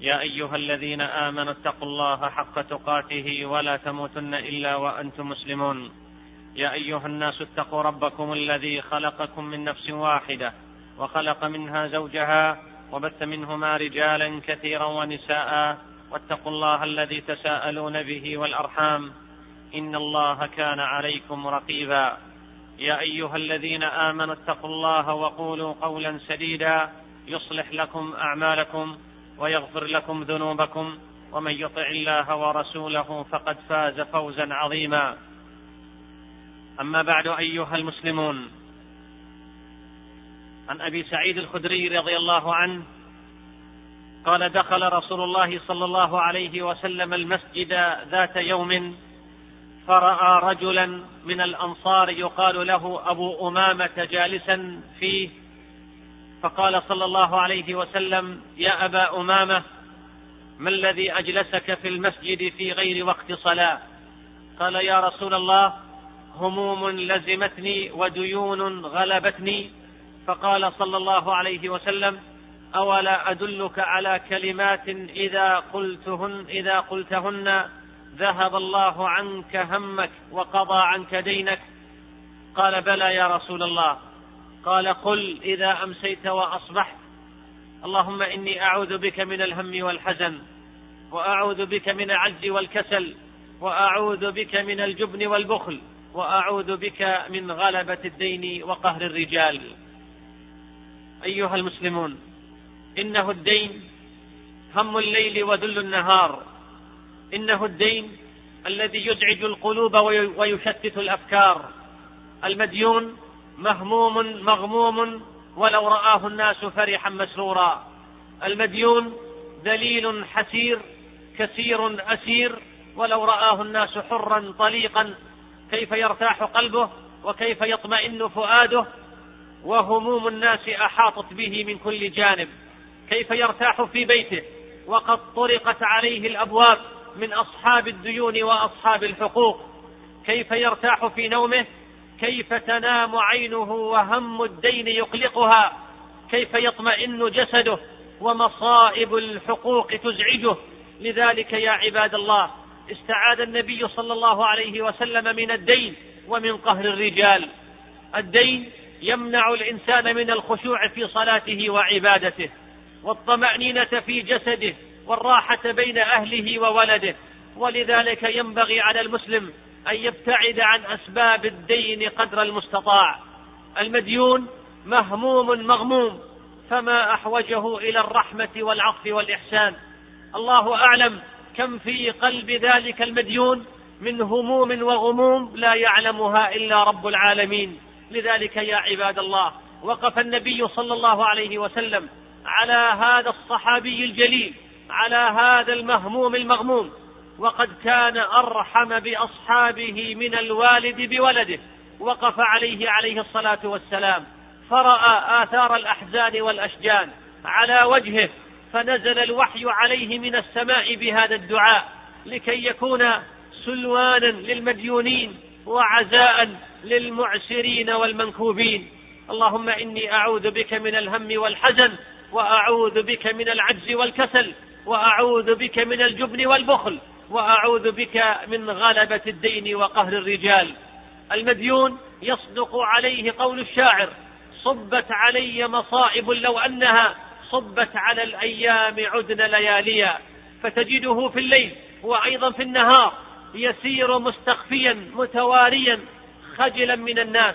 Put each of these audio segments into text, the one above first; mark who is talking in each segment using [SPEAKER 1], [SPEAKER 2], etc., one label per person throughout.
[SPEAKER 1] يا ايها الذين امنوا اتقوا الله حق تقاته ولا تموتن الا وانتم مسلمون يا ايها الناس اتقوا ربكم الذي خلقكم من نفس واحده وخلق منها زوجها وبث منهما رجالا كثيرا ونساء واتقوا الله الذي تساءلون به والارحام ان الله كان عليكم رقيبا يا ايها الذين امنوا اتقوا الله وقولوا قولا سديدا يصلح لكم اعمالكم ويغفر لكم ذنوبكم ومن يطع الله ورسوله فقد فاز فوزا عظيما اما بعد ايها المسلمون عن ابي سعيد الخدري رضي الله عنه قال دخل رسول الله صلى الله عليه وسلم المسجد ذات يوم فراى رجلا من الانصار يقال له ابو امامه جالسا فيه فقال صلى الله عليه وسلم يا ابا امامه ما الذي اجلسك في المسجد في غير وقت صلاه قال يا رسول الله هموم لزمتني وديون غلبتني فقال صلى الله عليه وسلم اولا ادلك على كلمات اذا قلتهن اذا قلتهن ذهب الله عنك همك وقضى عنك دينك قال بلى يا رسول الله قال قل إذا أمسيت وأصبحت اللهم إني أعوذ بك من الهم والحزن وأعوذ بك من العجز والكسل وأعوذ بك من الجبن والبخل وأعوذ بك من غلبة الدين وقهر الرجال أيها المسلمون إنه الدين هم الليل وذل النهار إنه الدين الذي يزعج القلوب ويشتت الأفكار المديون مهموم مغموم ولو رآه الناس فرحا مسرورا المديون ذليل حسير كثير أسير ولو رآه الناس حرا طليقا كيف يرتاح قلبه وكيف يطمئن فؤاده وهموم الناس أحاطت به من كل جانب كيف يرتاح في بيته وقد طرقت عليه الأبواب من أصحاب الديون وأصحاب الحقوق كيف يرتاح في نومه كيف تنام عينه وهم الدين يقلقها كيف يطمئن جسده ومصائب الحقوق تزعجه لذلك يا عباد الله استعاذ النبي صلى الله عليه وسلم من الدين ومن قهر الرجال الدين يمنع الانسان من الخشوع في صلاته وعبادته والطمانينه في جسده والراحه بين اهله وولده ولذلك ينبغي على المسلم أن يبتعد عن أسباب الدين قدر المستطاع المديون مهموم مغموم فما أحوجه إلى الرحمة والعطف والإحسان الله أعلم كم في قلب ذلك المديون من هموم وغموم لا يعلمها إلا رب العالمين لذلك يا عباد الله وقف النبي صلى الله عليه وسلم على هذا الصحابي الجليل على هذا المهموم المغموم وقد كان ارحم باصحابه من الوالد بولده وقف عليه عليه الصلاه والسلام فراى اثار الاحزان والاشجان على وجهه فنزل الوحي عليه من السماء بهذا الدعاء لكي يكون سلوانا للمديونين وعزاء للمعسرين والمنكوبين اللهم اني اعوذ بك من الهم والحزن واعوذ بك من العجز والكسل واعوذ بك من الجبن والبخل واعوذ بك من غلبه الدين وقهر الرجال المديون يصدق عليه قول الشاعر صبت علي مصائب لو انها صبت على الايام عدن لياليا فتجده في الليل وايضا في النهار يسير مستخفيا متواريا خجلا من الناس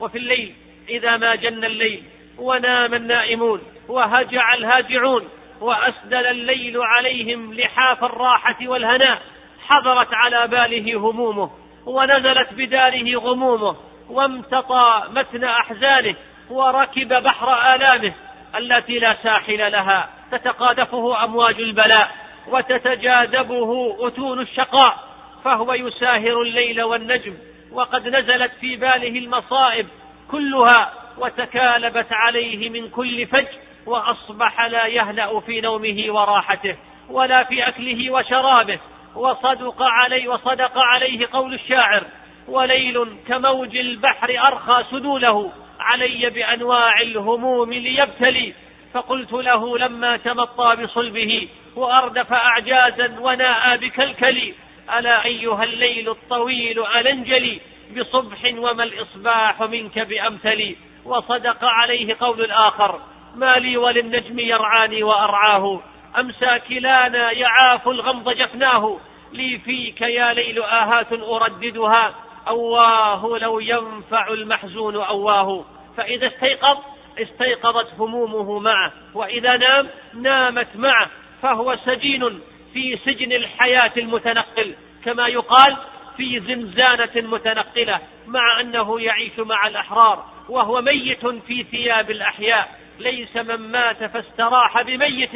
[SPEAKER 1] وفي الليل اذا ما جن الليل ونام النائمون وهجع الهاجعون وأسدل الليل عليهم لحاف الراحة والهناء حضرت على باله همومه ونزلت بداره غمومه وامتطى متن أحزانه وركب بحر آلامه التي لا ساحل لها تتقاذفه أمواج البلاء وتتجاذبه أتون الشقاء فهو يساهر الليل والنجم وقد نزلت في باله المصائب كلها وتكالبت عليه من كل فج واصبح لا يهنا في نومه وراحته ولا في اكله وشرابه وصدق عليه وصدق عليه قول الشاعر وليل كموج البحر ارخى سدوله علي بانواع الهموم ليبتلي فقلت له لما تمطى بصلبه واردف اعجازا وناء بكلكلي الا ايها الليل الطويل انجلي بصبح وما الاصباح منك بامثلي وصدق عليه قول الاخر ما لي وللنجم يرعاني وأرعاه أمسى كلانا يعاف الغمض جفناه لي فيك يا ليل آهات أرددها أواه لو ينفع المحزون أواه فإذا استيقظ استيقظت همومه معه وإذا نام نامت معه فهو سجين في سجن الحياة المتنقل كما يقال في زنزانة متنقلة مع أنه يعيش مع الأحرار وهو ميت في ثياب الأحياء ليس من مات فاستراح بميت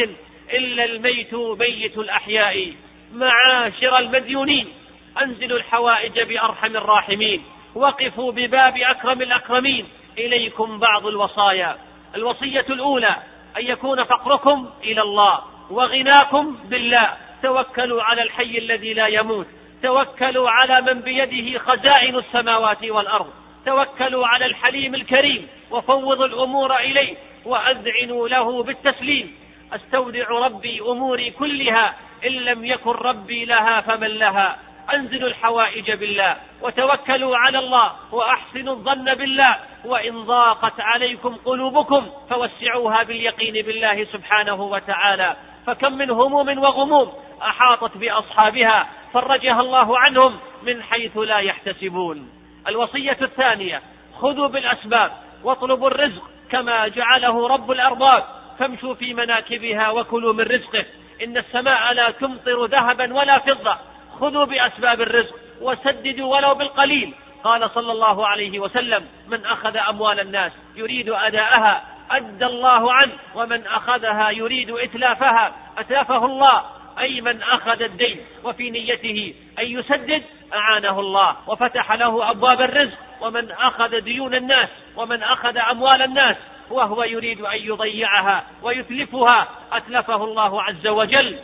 [SPEAKER 1] إلا الميت ميت الأحياء معاشر المديونين أنزلوا الحوائج بأرحم الراحمين وقفوا بباب أكرم الأكرمين إليكم بعض الوصايا الوصية الأولى أن يكون فقركم إلى الله وغناكم بالله توكلوا على الحي الذي لا يموت توكلوا على من بيده خزائن السماوات والأرض توكلوا على الحليم الكريم وفوضوا الأمور إليه واذعنوا له بالتسليم أستودع ربي أموري كلها إن لم يكن ربي لها فمن لها أنزلوا الحوائج بالله وتوكلوا على الله وأحسنوا الظن بالله وإن ضاقت عليكم قلوبكم فوسعوها باليقين بالله سبحانه وتعالى فكم من هموم وغموم أحاطت بأصحابها فرجها الله عنهم من حيث لا يحتسبون الوصية الثانية خذوا بالأسباب واطلبوا الرزق كما جعله رب الأرباب فامشوا في مناكبها وكلوا من رزقه إن السماء لا تمطر ذهبا ولا فضة خذوا بأسباب الرزق وسددوا ولو بالقليل قال صلى الله عليه وسلم من أخذ أموال الناس يريد أداءها أدى الله عنه ومن أخذها يريد إتلافها أتلفه الله أي من أخذ الدين وفي نيته أن يسدد أعانه الله وفتح له أبواب الرزق ومن أخذ ديون الناس ومن أخذ أموال الناس وهو يريد أن يضيعها ويتلفها أتلفه الله عز وجل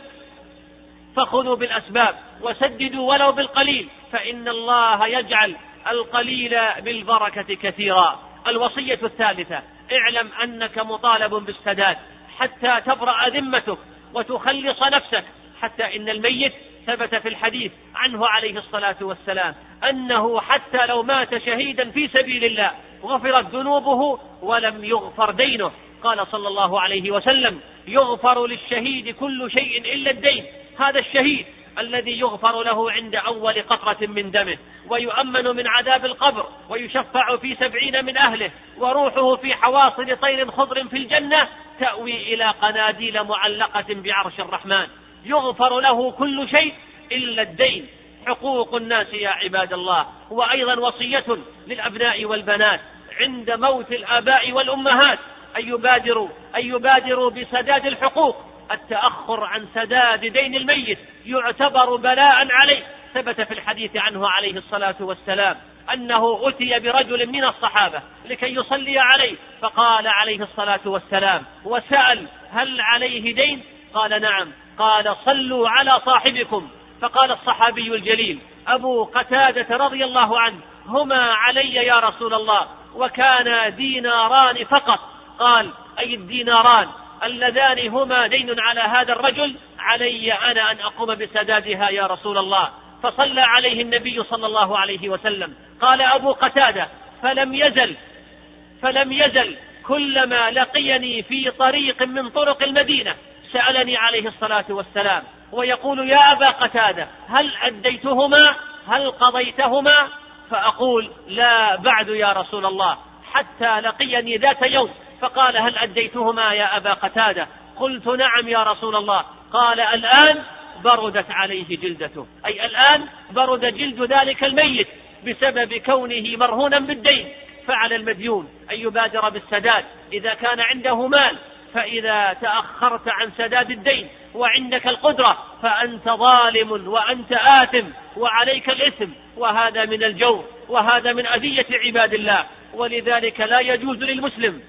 [SPEAKER 1] فخذوا بالأسباب وسددوا ولو بالقليل فإن الله يجعل القليل بالبركة كثيرا الوصية الثالثة اعلم أنك مطالب بالسداد حتى تبرأ ذمتك وتخلص نفسك حتى إن الميت ثبت في الحديث عنه عليه الصلاة والسلام أنه حتى لو مات شهيدا في سبيل الله غفرت ذنوبه ولم يغفر دينه قال صلى الله عليه وسلم يغفر للشهيد كل شيء إلا الدين هذا الشهيد الذي يغفر له عند أول قطرة من دمه ويؤمن من عذاب القبر ويشفع في سبعين من أهله وروحه في حواصل طير خضر في الجنة تأوي إلى قناديل معلقة بعرش الرحمن يغفر له كل شيء إلا الدين حقوق الناس يا عباد الله وأيضا وصية للأبناء والبنات عند موت الآباء والأمهات أن يبادروا أن يبادروا بسداد الحقوق التأخر عن سداد دين الميت يعتبر بلاء عليه ثبت في الحديث عنه عليه الصلاة والسلام أنه أتي برجل من الصحابة لكي يصلي عليه فقال عليه الصلاة والسلام وسأل هل عليه دين قال نعم قال صلوا على صاحبكم فقال الصحابي الجليل أبو قتادة رضي الله عنه هما علي يا رسول الله وكانا ديناران فقط قال أي الديناران اللذان هما دين على هذا الرجل علي أنا أن أقوم بسدادها يا رسول الله فصلى عليه النبي صلى الله عليه وسلم قال أبو قتادة فلم يزل فلم يزل كلما لقيني في طريق من طرق المدينة سألني عليه الصلاة والسلام ويقول يا أبا قتادة هل أديتهما هل قضيتهما فأقول لا بعد يا رسول الله حتى لقيني ذات يوم فقال هل أديتهما يا أبا قتادة قلت نعم يا رسول الله قال الآن بردت عليه جلدته أي الآن برد جلد ذلك الميت بسبب كونه مرهونا بالدين فعلى المديون أن يبادر بالسداد إذا كان عنده مال فإذا تأخرت عن سداد الدين وعندك القدرة فأنت ظالم وأنت آثم وعليك الإثم وهذا من الجور وهذا من أذية عباد الله ولذلك لا يجوز للمسلم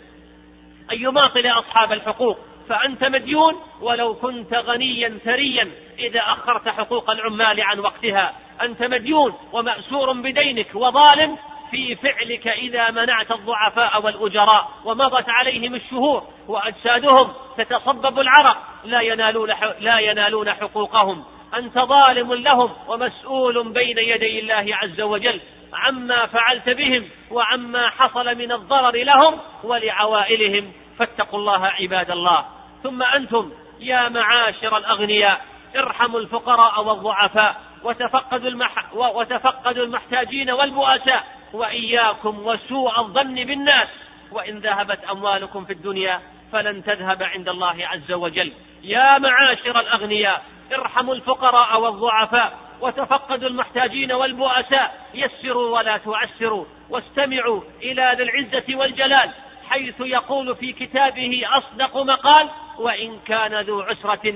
[SPEAKER 1] أن يماطل أصحاب الحقوق فأنت مديون ولو كنت غنيا ثريا إذا أخرت حقوق العمال عن وقتها أنت مديون ومأسور بدينك وظالم في فعلك إذا منعت الضعفاء والأجراء ومضت عليهم الشهور وأجسادهم تتصبب العرق لا ينالون لا ينالون حقوقهم أنت ظالم لهم ومسؤول بين يدي الله عز وجل عما فعلت بهم وعما حصل من الضرر لهم ولعوائلهم فاتقوا الله عباد الله ثم أنتم يا معاشر الأغنياء ارحموا الفقراء والضعفاء وتفقدوا, المح... وتفقدوا المحتاجين والبؤساء وإياكم وسوء الظن بالناس وإن ذهبت أموالكم في الدنيا فلن تذهب عند الله عز وجل يا معاشر الأغنياء ارحموا الفقراء والضعفاء وتفقدوا المحتاجين والبؤساء يسروا ولا تعسروا واستمعوا إلى ذي العزة والجلال حيث يقول في كتابه أصدق مقال وإن كان ذو عسرة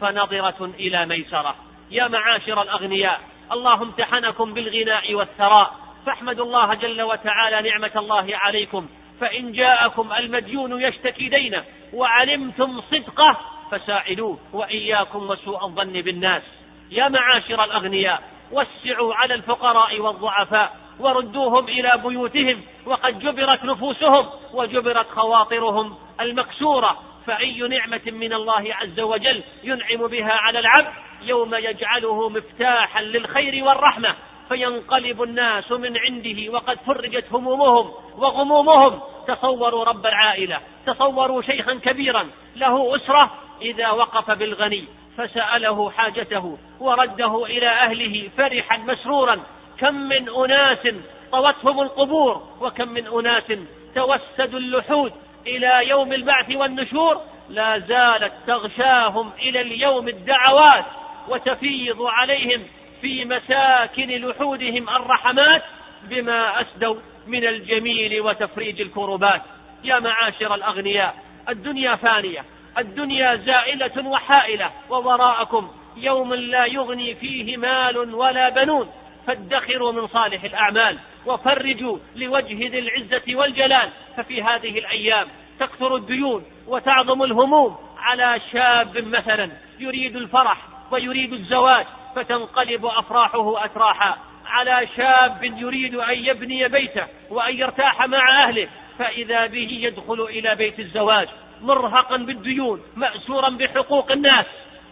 [SPEAKER 1] فنظرة إلى ميسرة يا معاشر الأغنياء اللهم امتحنكم بالغناء والثراء فاحمدوا الله جل وتعالى نعمة الله عليكم فإن جاءكم المديون يشتكي دينه وعلمتم صدقه فساعدوه وإياكم وسوء الظن بالناس يا معاشر الأغنياء وسعوا على الفقراء والضعفاء وردوهم إلى بيوتهم وقد جبرت نفوسهم وجبرت خواطرهم المكسورة فأي نعمة من الله عز وجل ينعم بها على العبد يوم يجعله مفتاحا للخير والرحمة فينقلب الناس من عنده وقد فرجت همومهم وغمومهم تصوروا رب العائله تصوروا شيخا كبيرا له اسره اذا وقف بالغني فساله حاجته ورده الى اهله فرحا مسرورا كم من اناس طوتهم القبور وكم من اناس توسدوا اللحود الى يوم البعث والنشور لا زالت تغشاهم الى اليوم الدعوات وتفيض عليهم في مساكن لحودهم الرحمات بما أسدوا من الجميل وتفريج الكربات يا معاشر الأغنياء الدنيا فانية الدنيا زائلة وحائلة ووراءكم يوم لا يغني فيه مال ولا بنون فادخروا من صالح الأعمال وفرجوا لوجه ذي العزة والجلال ففي هذه الأيام تكثر الديون وتعظم الهموم على شاب مثلا يريد الفرح ويريد الزواج فتنقلب أفراحه أتراحا على شاب يريد أن يبني بيته وأن يرتاح مع أهله فإذا به يدخل إلى بيت الزواج مرهقا بالديون مأسورا بحقوق الناس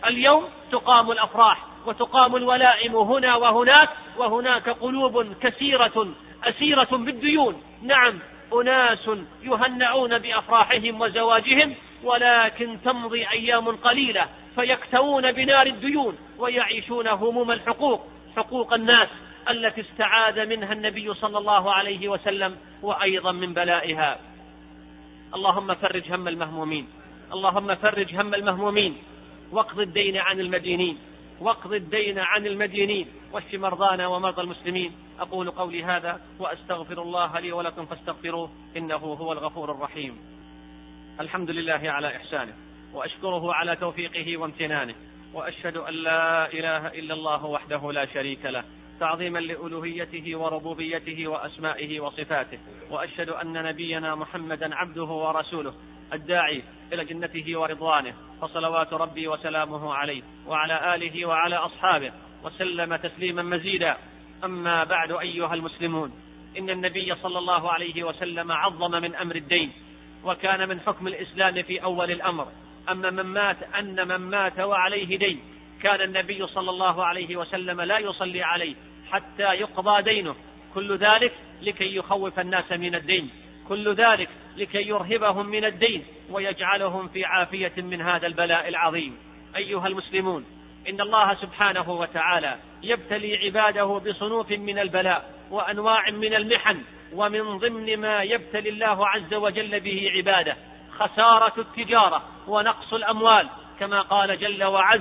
[SPEAKER 1] اليوم تقام الأفراح وتقام الولائم هنا وهناك وهناك قلوب كثيرة أسيرة بالديون نعم أناس يهنئون بأفراحهم وزواجهم ولكن تمضي أيام قليلة فيكتوون بنار الديون ويعيشون هموم الحقوق حقوق الناس التي استعاذ منها النبي صلى الله عليه وسلم وأيضا من بلائها اللهم فرج هم المهمومين اللهم فرج هم المهمومين واقض الدين عن المدينين واقض الدين عن المدينين واشف مرضانا ومرضى المسلمين أقول قولي هذا وأستغفر الله لي ولكم فاستغفروه إنه هو الغفور الرحيم الحمد لله على إحسانه وأشكره على توفيقه وامتنانه وأشهد أن لا إله إلا الله وحده لا شريك له تعظيما لألوهيته وربوبيته وأسمائه وصفاته وأشهد أن نبينا محمدا عبده ورسوله الداعي إلى جنته ورضوانه فصلوات ربي وسلامه عليه وعلى آله وعلى أصحابه وسلم تسليما مزيدا أما بعد أيها المسلمون إن النبي صلى الله عليه وسلم عظم من أمر الدين وكان من حكم الإسلام في أول الأمر أما من مات أن من مات وعليه دين كان النبي صلى الله عليه وسلم لا يصلي عليه حتى يقضى دينه كل ذلك لكي يخوف الناس من الدين كل ذلك لكي يرهبهم من الدين ويجعلهم في عافية من هذا البلاء العظيم أيها المسلمون إن الله سبحانه وتعالى يبتلي عباده بصنوف من البلاء وأنواع من المحن ومن ضمن ما يبتلي الله عز وجل به عباده خسارة التجارة ونقص الأموال كما قال جل وعز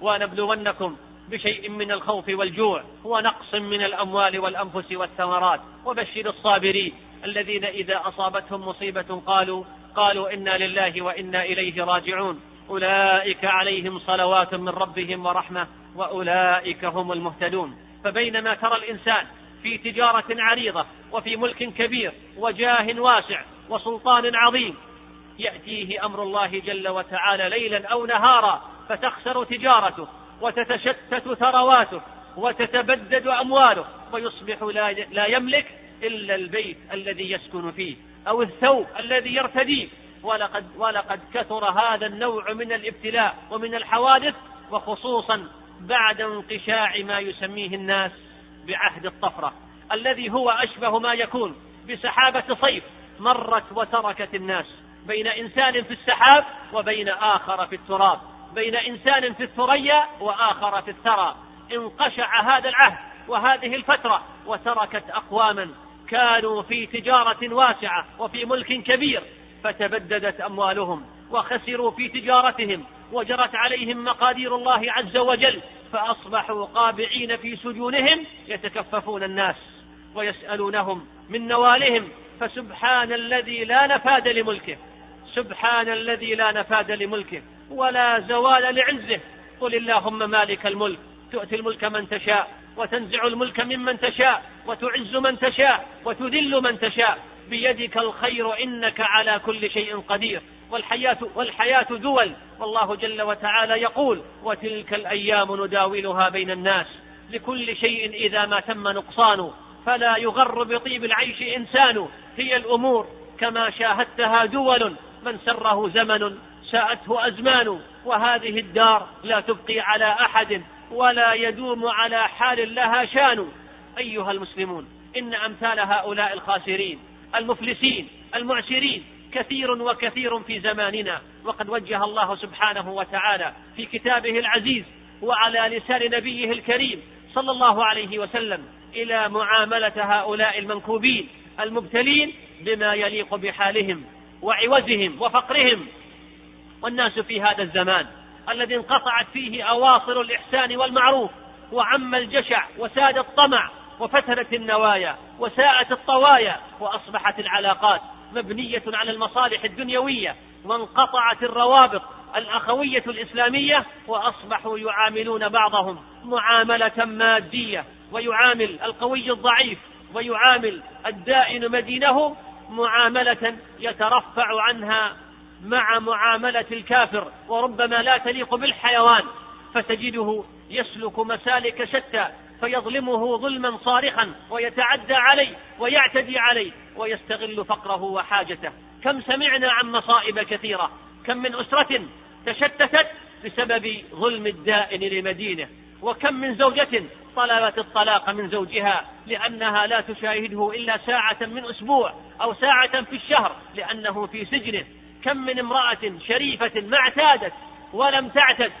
[SPEAKER 1] ونبلونكم بشيء من الخوف والجوع ونقص من الأموال والأنفس والثمرات وبشر الصابرين الذين إذا أصابتهم مصيبة قالوا قالوا إنا لله وإنا إليه راجعون أولئك عليهم صلوات من ربهم ورحمة وأولئك هم المهتدون فبينما ترى الإنسان في تجارة عريضة وفي ملك كبير وجاه واسع وسلطان عظيم يأتيه أمر الله جل وتعالى ليلا أو نهارا فتخسر تجارته وتتشتت ثرواته وتتبدد أمواله ويصبح لا يملك إلا البيت الذي يسكن فيه أو الثوب الذي يرتديه ولقد, ولقد كثر هذا النوع من الابتلاء ومن الحوادث وخصوصا بعد انقشاع ما يسميه الناس بعهد الطفرة الذي هو أشبه ما يكون بسحابة صيف مرت وتركت الناس بين إنسان في السحاب وبين آخر في التراب بين إنسان في الثريا وآخر في الثرى انقشع هذا العهد وهذه الفترة وتركت أقواما كانوا في تجارة واسعة وفي ملك كبير فتبددت أموالهم وخسروا في تجارتهم وجرت عليهم مقادير الله عز وجل فأصبحوا قابعين في سجونهم يتكففون الناس ويسألونهم من نوالهم فسبحان الذي لا نفاد لملكه سبحان الذي لا نفاد لملكه ولا زوال لعزه قل اللهم مالك الملك تؤتي الملك من تشاء وتنزع الملك ممن تشاء وتعز من تشاء وتذل من تشاء بيدك الخير انك على كل شيء قدير والحياة, والحياة دول والله جل وتعالى يقول وتلك الأيام نداولها بين الناس لكل شيء إذا ما تم نقصانه فلا يغر بطيب العيش إنسان هي الأمور كما شاهدتها دول من سره زمن ساءته أزمان وهذه الدار لا تبقي على أحد ولا يدوم على حال لها شان أيها المسلمون إن أمثال هؤلاء الخاسرين المفلسين المعسرين كثير وكثير في زماننا وقد وجه الله سبحانه وتعالى في كتابه العزيز وعلى لسان نبيه الكريم صلى الله عليه وسلم الى معامله هؤلاء المنكوبين المبتلين بما يليق بحالهم وعوزهم وفقرهم والناس في هذا الزمان الذي انقطعت فيه اواصر الاحسان والمعروف وعم الجشع وساد الطمع وفتنت النوايا وساءت الطوايا واصبحت العلاقات مبنية على المصالح الدنيوية وانقطعت الروابط الأخوية الإسلامية وأصبحوا يعاملون بعضهم معاملة مادية ويعامل القوي الضعيف ويعامل الدائن مدينه معاملة يترفع عنها مع معاملة الكافر وربما لا تليق بالحيوان فتجده يسلك مسالك شتى فيظلمه ظلما صارخا ويتعدى عليه ويعتدي عليه ويستغل فقره وحاجته كم سمعنا عن مصائب كثيرة كم من أسرة تشتتت بسبب ظلم الدائن لمدينه وكم من زوجة طلبت الطلاق من زوجها لأنها لا تشاهده إلا ساعة من أسبوع أو ساعة في الشهر لأنه في سجنه كم من امرأة شريفة ما اعتادت ولم تعتد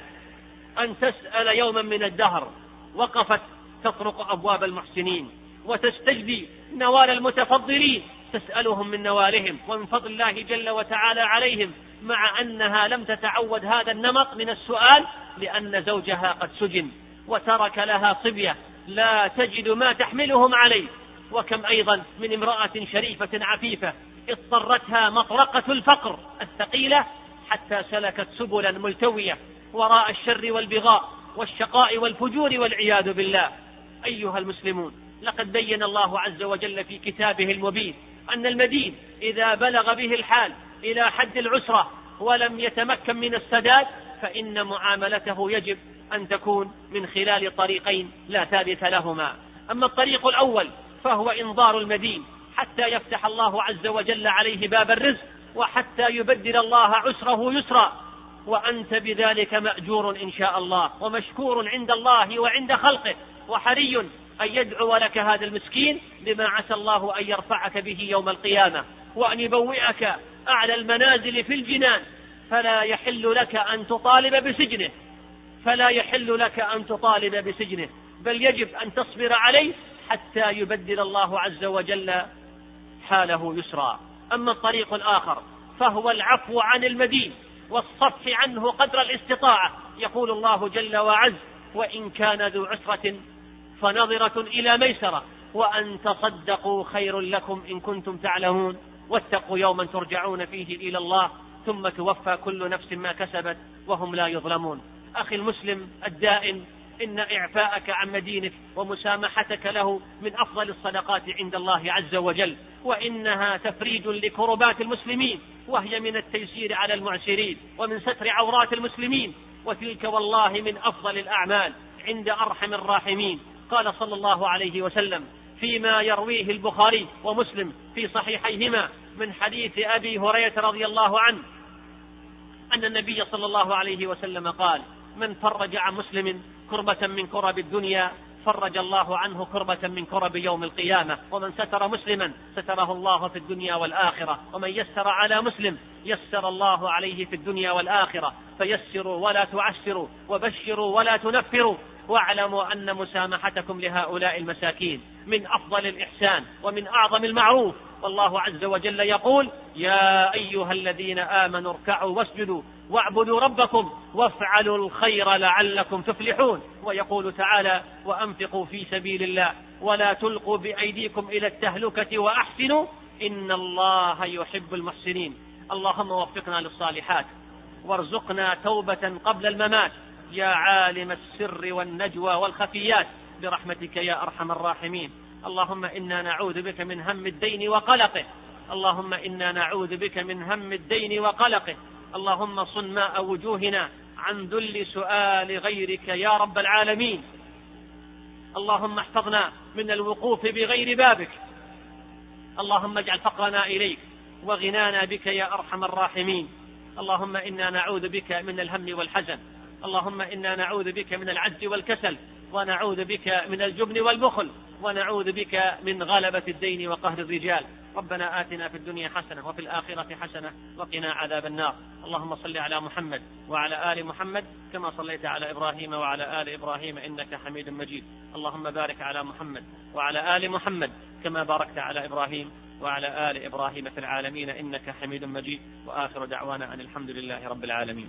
[SPEAKER 1] أن تسأل يوما من الدهر وقفت تطرق أبواب المحسنين وتستجدي نوال المتفضلين تسألهم من نوالهم ومن فضل الله جل وتعالى عليهم مع أنها لم تتعود هذا النمط من السؤال لأن زوجها قد سجن وترك لها صبية لا تجد ما تحملهم عليه وكم أيضا من امرأة شريفة عفيفة اضطرتها مطرقة الفقر الثقيلة حتى سلكت سبلا ملتوية وراء الشر والبغاء والشقاء والفجور والعياذ بالله أيها المسلمون لقد بين الله عز وجل في كتابه المبين أن المدين إذا بلغ به الحال إلى حد العسرة ولم يتمكن من السداد فإن معاملته يجب أن تكون من خلال طريقين لا ثابت لهما أما الطريق الأول فهو إنظار المدين حتى يفتح الله عز وجل عليه باب الرزق وحتى يبدل الله عسره يسرا وأنت بذلك مأجور إن شاء الله ومشكور عند الله وعند خلقه وحري أن يدعو لك هذا المسكين بما عسى الله أن يرفعك به يوم القيامة وأن يبوئك أعلى المنازل في الجنان فلا يحل لك أن تطالب بسجنه فلا يحل لك أن تطالب بسجنه بل يجب أن تصبر عليه حتى يبدل الله عز وجل حاله يسرا أما الطريق الآخر فهو العفو عن المدين والصفح عنه قدر الاستطاعة يقول الله جل وعز وإن كان ذو عسرة فنظرة إلى ميسرة وأن تصدقوا خير لكم إن كنتم تعلمون واتقوا يوما ترجعون فيه إلى الله ثم توفى كل نفس ما كسبت وهم لا يظلمون أخي المسلم الدائم إن إعفاءك عن مدينك ومسامحتك له من أفضل الصدقات عند الله عز وجل وإنها تفريج لكربات المسلمين وهي من التيسير على المعسرين ومن ستر عورات المسلمين وتلك والله من أفضل الأعمال عند أرحم الراحمين قال صلى الله عليه وسلم فيما يرويه البخاري ومسلم في صحيحيهما من حديث ابي هريره رضي الله عنه ان النبي صلى الله عليه وسلم قال من فرج عن مسلم كربه من كرب الدنيا فرج الله عنه كربة من كرب يوم القيامة ومن ستر مسلما ستره الله في الدنيا والآخرة ومن يسر على مسلم يسر الله عليه في الدنيا والآخرة فيسروا ولا تعسروا وبشروا ولا تنفروا واعلموا أن مسامحتكم لهؤلاء المساكين من أفضل الإحسان ومن أعظم المعروف والله عز وجل يقول يا أيها الذين آمنوا اركعوا واسجدوا واعبدوا ربكم وافعلوا الخير لعلكم تفلحون ويقول تعالى وأنفقوا في سبيل الله ولا تلقوا بأيديكم إلى التهلكة وأحسنوا إن الله يحب المحسنين اللهم وفقنا للصالحات وارزقنا توبة قبل الممات يا عالم السر والنجوى والخفيات برحمتك يا أرحم الراحمين اللهم إنا نعوذ بك من هم الدين وقلقه اللهم إنا نعوذ بك من هم الدين وقلقه اللهم صن ماء وجوهنا عن ذل سؤال غيرك يا رب العالمين اللهم احفظنا من الوقوف بغير بابك اللهم اجعل فقرنا إليك وغنانا بك يا أرحم الراحمين اللهم إنا نعوذ بك من الهم والحزن اللهم إنا نعوذ بك من العجز والكسل ونعوذ بك من الجبن والبخل ونعوذ بك من غلبة الدين وقهر الرجال ربنا آتنا في الدنيا حسنة وفي الآخرة حسنة وقنا عذاب النار اللهم صل على محمد وعلى آل محمد كما صليت على إبراهيم وعلى آل إبراهيم إنك حميد مجيد اللهم بارك على محمد وعلى آل محمد كما باركت على إبراهيم وعلى آل إبراهيم في العالمين إنك حميد مجيد وآخر دعوانا أن الحمد لله رب العالمين